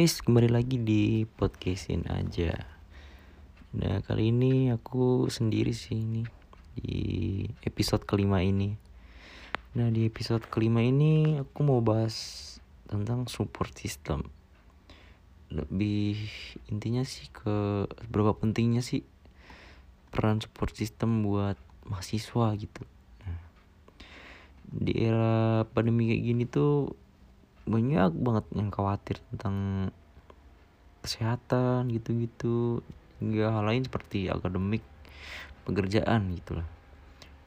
Guys, kembali lagi di podcastin aja. Nah, kali ini aku sendiri sih ini di episode kelima ini. Nah, di episode kelima ini aku mau bahas tentang support system. Lebih intinya sih ke berapa pentingnya sih peran support system buat mahasiswa gitu. Nah, di era pandemi kayak gini tuh banyak banget yang khawatir tentang kesehatan gitu-gitu. Hingga hal lain seperti akademik pekerjaan gitulah.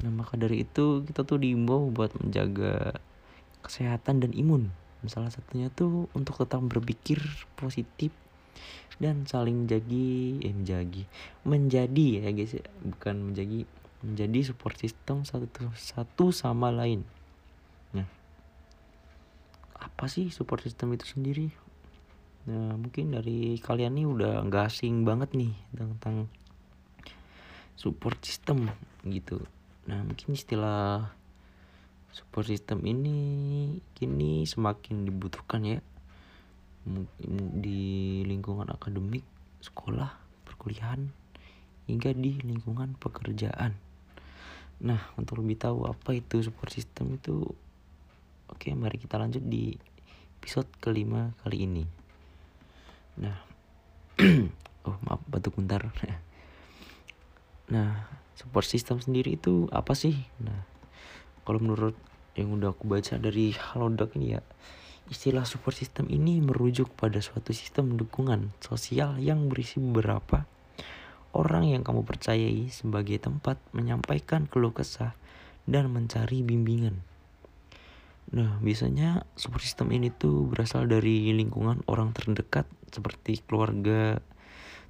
Nah maka dari itu kita tuh diimbau buat menjaga kesehatan dan imun. Salah satunya tuh untuk tetap berpikir positif dan saling menjadi eh menjadi menjadi ya guys ya. bukan menjadi menjadi support system satu satu sama lain apa sih support system itu sendiri? Nah mungkin dari kalian nih udah nggak asing banget nih tentang support system gitu. Nah mungkin istilah support system ini kini semakin dibutuhkan ya. Di lingkungan akademik sekolah perkuliahan hingga di lingkungan pekerjaan. Nah untuk lebih tahu apa itu support system itu Oke, mari kita lanjut di episode kelima kali ini. Nah, oh maaf batuk bentar. nah, support system sendiri itu apa sih? Nah, kalau menurut yang udah aku baca dari Halodoc ini ya, istilah support system ini merujuk pada suatu sistem dukungan sosial yang berisi beberapa orang yang kamu percayai sebagai tempat menyampaikan keluh kesah dan mencari bimbingan. Nah, biasanya support system ini tuh berasal dari lingkungan orang terdekat seperti keluarga,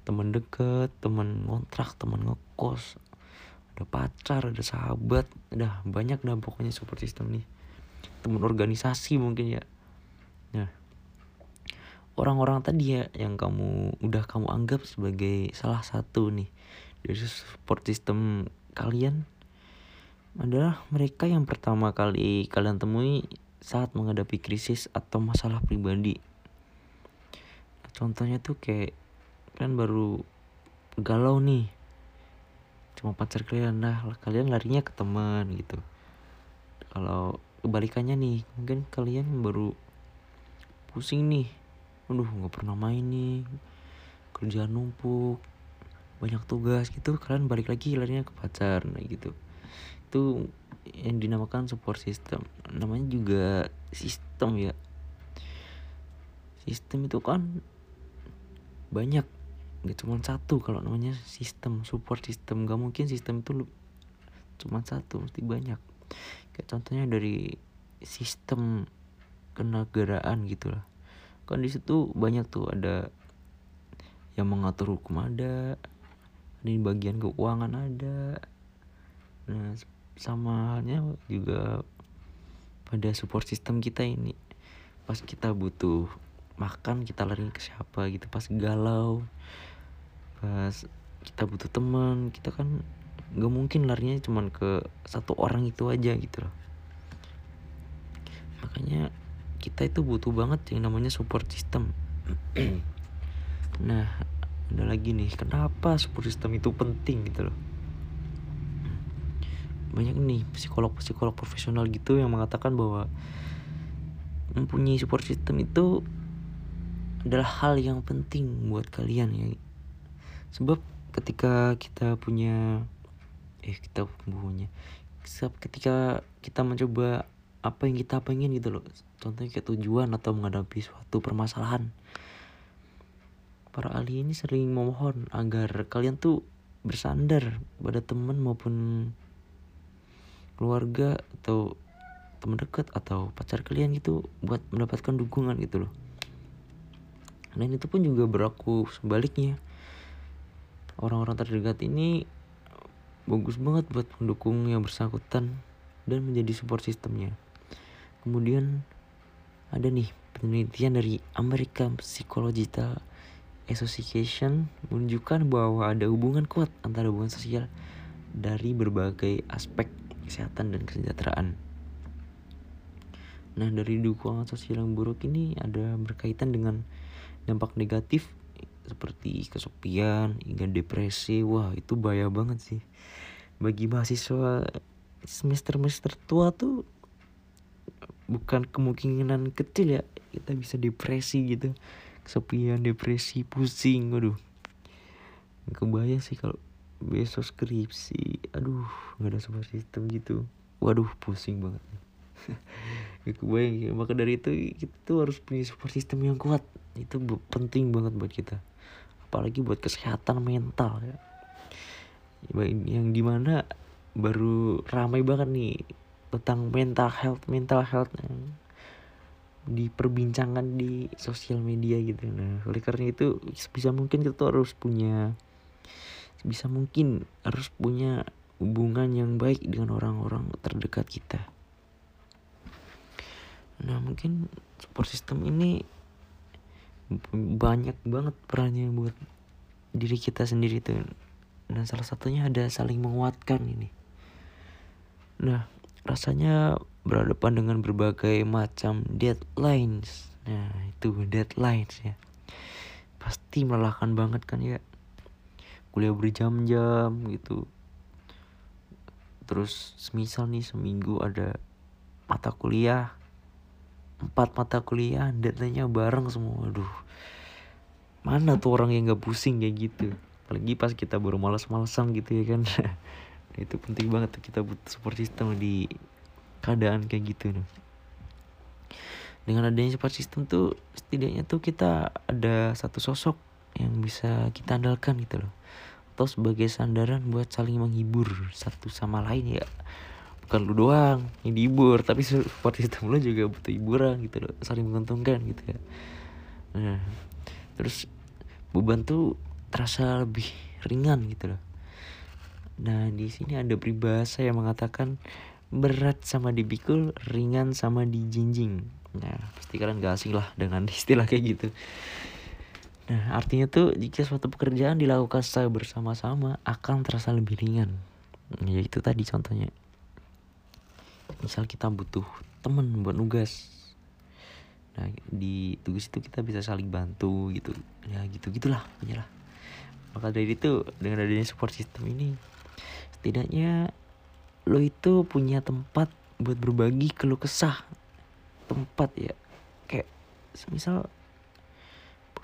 teman dekat, teman ngontrak, teman ngekos, ada pacar, ada sahabat, udah banyak dah pokoknya support system nih. Teman organisasi mungkin ya. Nah, orang-orang tadi ya yang kamu udah kamu anggap sebagai salah satu nih dari support system kalian adalah mereka yang pertama kali kalian temui saat menghadapi krisis atau masalah pribadi. Contohnya tuh kayak kalian baru galau nih, cuma pacar kalian, nah kalian larinya ke teman gitu. Kalau kebalikannya nih, mungkin kalian baru pusing nih, aduh nggak pernah main nih, kerjaan numpuk, banyak tugas gitu, kalian balik lagi larinya ke pacar, nah gitu itu yang dinamakan support system. Namanya juga sistem ya. Sistem itu kan banyak nggak cuma satu kalau namanya sistem support system. Gak mungkin sistem itu cuma satu mesti banyak. Kayak contohnya dari sistem kenegaraan gitu lah. Kan di situ banyak tuh ada yang mengatur hukum ada di bagian keuangan ada. Nah sama halnya juga pada support system kita ini. Pas kita butuh makan kita lari ke siapa gitu. Pas galau pas kita butuh teman kita kan nggak mungkin larinya cuman ke satu orang itu aja gitu loh. Makanya kita itu butuh banget yang namanya support system. Nah ada lagi nih kenapa support system itu penting gitu loh banyak nih psikolog-psikolog profesional gitu yang mengatakan bahwa mempunyai support system itu adalah hal yang penting buat kalian ya. Sebab ketika kita punya eh kita punya sebab ketika kita mencoba apa yang kita pengen gitu loh. Contohnya kayak tujuan atau menghadapi suatu permasalahan. Para ahli ini sering memohon agar kalian tuh bersandar pada teman maupun keluarga atau teman dekat atau pacar kalian gitu buat mendapatkan dukungan gitu loh. Dan itu pun juga berlaku sebaliknya. Orang-orang terdekat ini bagus banget buat mendukung yang bersangkutan dan menjadi support sistemnya. Kemudian ada nih penelitian dari American Psychological Association menunjukkan bahwa ada hubungan kuat antara hubungan sosial dari berbagai aspek kesehatan dan kesejahteraan. nah dari dukungan sosial yang buruk ini ada berkaitan dengan dampak negatif seperti kesepian hingga depresi. Wah itu bahaya banget sih. Bagi mahasiswa semester semester tua tuh bukan kemungkinan kecil ya kita bisa depresi gitu. Kesepian depresi pusing waduh. Kebayang sih kalau besok skripsi. Aduh nggak ada support system gitu. Waduh pusing banget gak kebayang ya. maka dari itu kita tuh harus punya support system yang kuat. Itu penting banget buat kita. Apalagi buat kesehatan mental ya. Yang di mana baru ramai banget nih tentang mental health mental health yang diperbincangkan di sosial media gitu. Nah oleh karena itu bisa mungkin kita harus punya bisa mungkin harus punya hubungan yang baik dengan orang-orang terdekat kita. Nah mungkin support system ini banyak banget perannya buat diri kita sendiri tuh. Dan salah satunya ada saling menguatkan ini. Nah rasanya berhadapan dengan berbagai macam deadlines. Nah itu deadlines ya. Pasti melelahkan banget kan ya kuliah berjam-jam gitu. Terus semisal nih seminggu ada mata kuliah empat mata kuliah deadline-nya bareng semua. Aduh mana tuh orang yang gak pusing kayak gitu? Apalagi pas kita baru malas-malasan gitu ya kan. Itu penting banget tuh kita butuh support system di keadaan kayak gitu nih dengan adanya support system tuh setidaknya tuh kita ada satu sosok yang bisa kita andalkan gitu loh atau sebagai sandaran buat saling menghibur satu sama lain ya. Bukan lu doang yang dihibur tapi support system lu juga butuh hiburan gitu loh saling menguntungkan gitu ya. Nah terus beban tuh terasa lebih ringan gitu loh. Nah di sini ada peribahasa yang mengatakan berat sama dipikul ringan sama dijinjing. Nah pasti kalian gak asing lah dengan istilah kayak gitu Nah, artinya tuh jika suatu pekerjaan dilakukan secara bersama-sama akan terasa lebih ringan. Ya itu tadi contohnya. Misal kita butuh temen buat nugas. Nah di tugas itu kita bisa saling bantu gitu. Ya gitu gitulah lah. Maka dari itu dengan adanya support system ini setidaknya lo itu punya tempat buat berbagi keluh kesah. Tempat ya. Kayak misal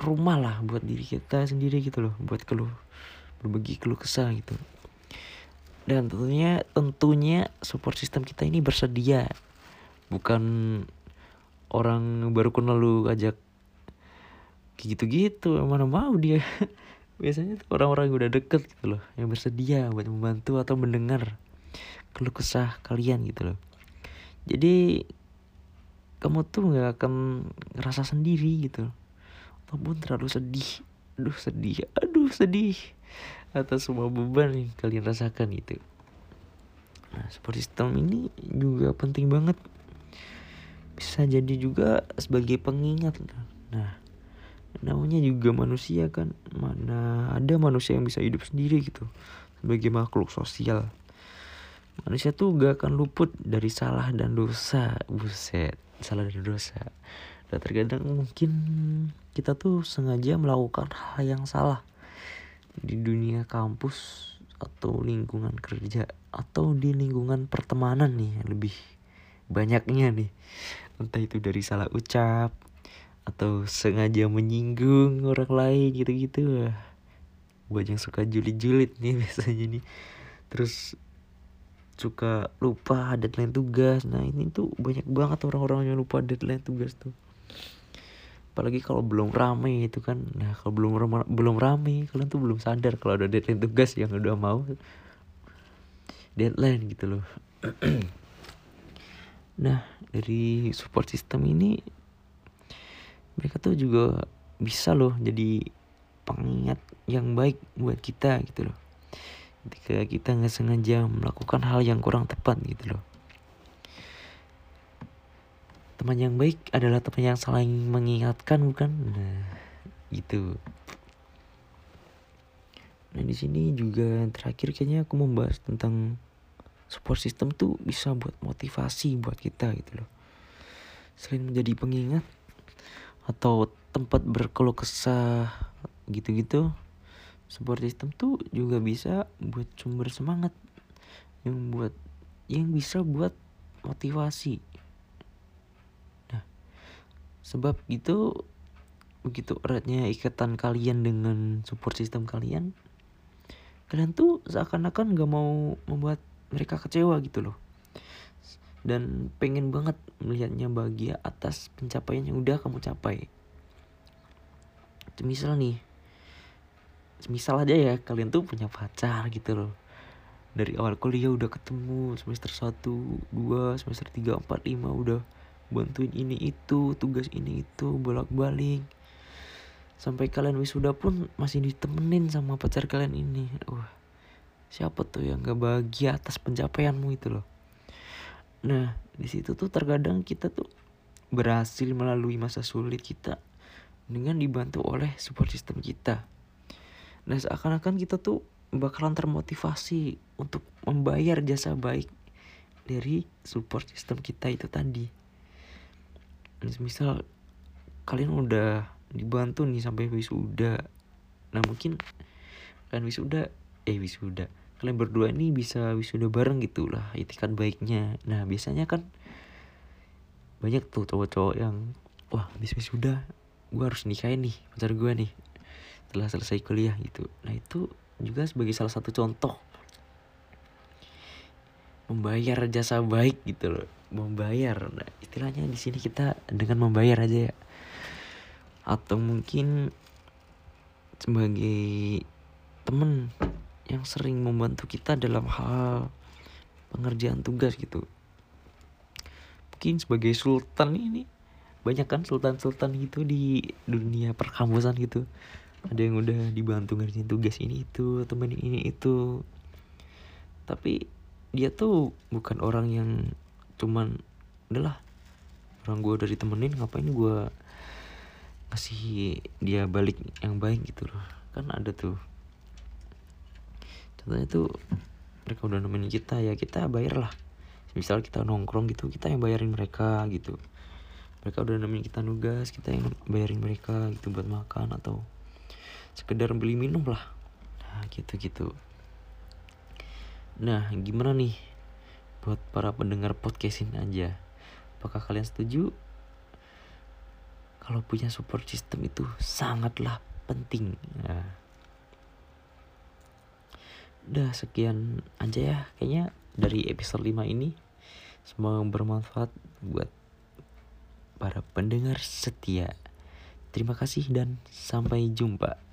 rumah lah buat diri kita sendiri gitu loh buat keluh berbagi keluh kesah gitu. Dan tentunya tentunya support system kita ini bersedia. Bukan orang baru kenal lu ajak gitu-gitu mana mau dia. Biasanya orang-orang yang udah deket gitu loh yang bersedia buat membantu atau mendengar keluh kesah kalian gitu loh. Jadi kamu tuh nggak akan ngerasa sendiri gitu ataupun terlalu sedih. Aduh sedih. Aduh sedih. Atas semua beban yang kalian rasakan itu. Nah support system ini juga penting banget. Bisa jadi juga sebagai pengingat. Nah namanya juga manusia kan? Mana ada manusia yang bisa hidup sendiri gitu. Sebagai makhluk sosial. Manusia tuh gak akan luput dari salah dan dosa. Buset salah dan dosa. Dan terkadang mungkin kita tuh sengaja melakukan hal yang salah di dunia kampus atau lingkungan kerja atau di lingkungan pertemanan nih lebih banyaknya nih. Entah itu dari salah ucap atau sengaja menyinggung orang lain gitu-gitu. Buat yang suka julid-julid nih biasanya nih. Terus suka lupa deadline tugas. Nah ini tuh banyak banget orang-orang yang lupa deadline tugas tuh apalagi kalau belum rame itu kan. Nah kalau belum rame, belum rame kalian tuh belum sadar kalau ada deadline tugas yang udah mau. Deadline gitu loh. Nah dari support system ini mereka tuh juga bisa loh jadi pengingat yang baik buat kita gitu loh. Ketika kita nggak sengaja melakukan hal yang kurang tepat gitu loh teman yang baik adalah teman yang saling mengingatkan bukan? Nah gitu. Nah di sini juga terakhir kayaknya aku membahas tentang support system tuh bisa buat motivasi buat kita gitu loh. Selain menjadi pengingat atau tempat berkeluh kesah gitu-gitu support system tuh juga bisa buat sumber semangat yang buat yang bisa buat motivasi sebab itu begitu eratnya ikatan kalian dengan support system kalian kalian tuh seakan-akan gak mau membuat mereka kecewa gitu loh. Dan pengen banget melihatnya bahagia atas pencapaian yang udah kamu capai. Misal nih misal aja ya kalian tuh punya pacar gitu loh. Dari awal kuliah udah ketemu semester 1, 2, semester 3, 4, 5 udah bantuin ini itu, tugas ini itu, bolak-balik. Sampai kalian wisuda pun masih ditemenin sama pacar kalian ini. Wah, siapa tuh yang gak bahagia atas pencapaianmu itu loh. Nah, di situ tuh terkadang kita tuh berhasil melalui masa sulit kita dengan dibantu oleh support system kita. Nah seakan-akan kita tuh bakalan termotivasi untuk membayar jasa baik dari support system kita itu tadi. Misal kalian udah dibantu nih sampai wisuda. Nah mungkin kalian wisuda, eh wisuda. Kalian berdua ini bisa wisuda bareng gitu lah itikan baiknya. Nah biasanya kan banyak tuh cowok-cowok yang wah habis wisuda gue harus nikahin nih pacar gue nih setelah selesai kuliah gitu nah itu juga sebagai salah satu contoh membayar jasa baik gitu loh. Membayar. Nah, istilahnya di sini kita dengan membayar aja ya. Atau mungkin sebagai temen yang sering membantu kita dalam hal pengerjaan tugas gitu. Mungkin sebagai sultan ini banyak kan sultan-sultan gitu di dunia perkampusan gitu. Ada yang udah dibantu ngerjain tugas ini itu temen ini itu. Tapi dia tuh bukan orang yang cuman udahlah orang gue udah ditemenin ngapain gue ngasih dia balik yang baik gitu loh. Kan ada tuh. Contohnya tuh mereka udah nemenin kita ya kita bayar lah misal kita nongkrong gitu kita yang bayarin mereka gitu. Mereka udah nemenin kita nugas kita yang bayarin mereka gitu buat makan atau sekedar beli minum lah. Nah gitu gitu nah gimana nih buat para pendengar podcastin aja? Apakah kalian setuju? Kalau punya support system itu sangatlah penting. Nah. udah sekian aja ya. Kayaknya dari episode 5 ini semoga bermanfaat buat para pendengar setia. Terima kasih dan sampai jumpa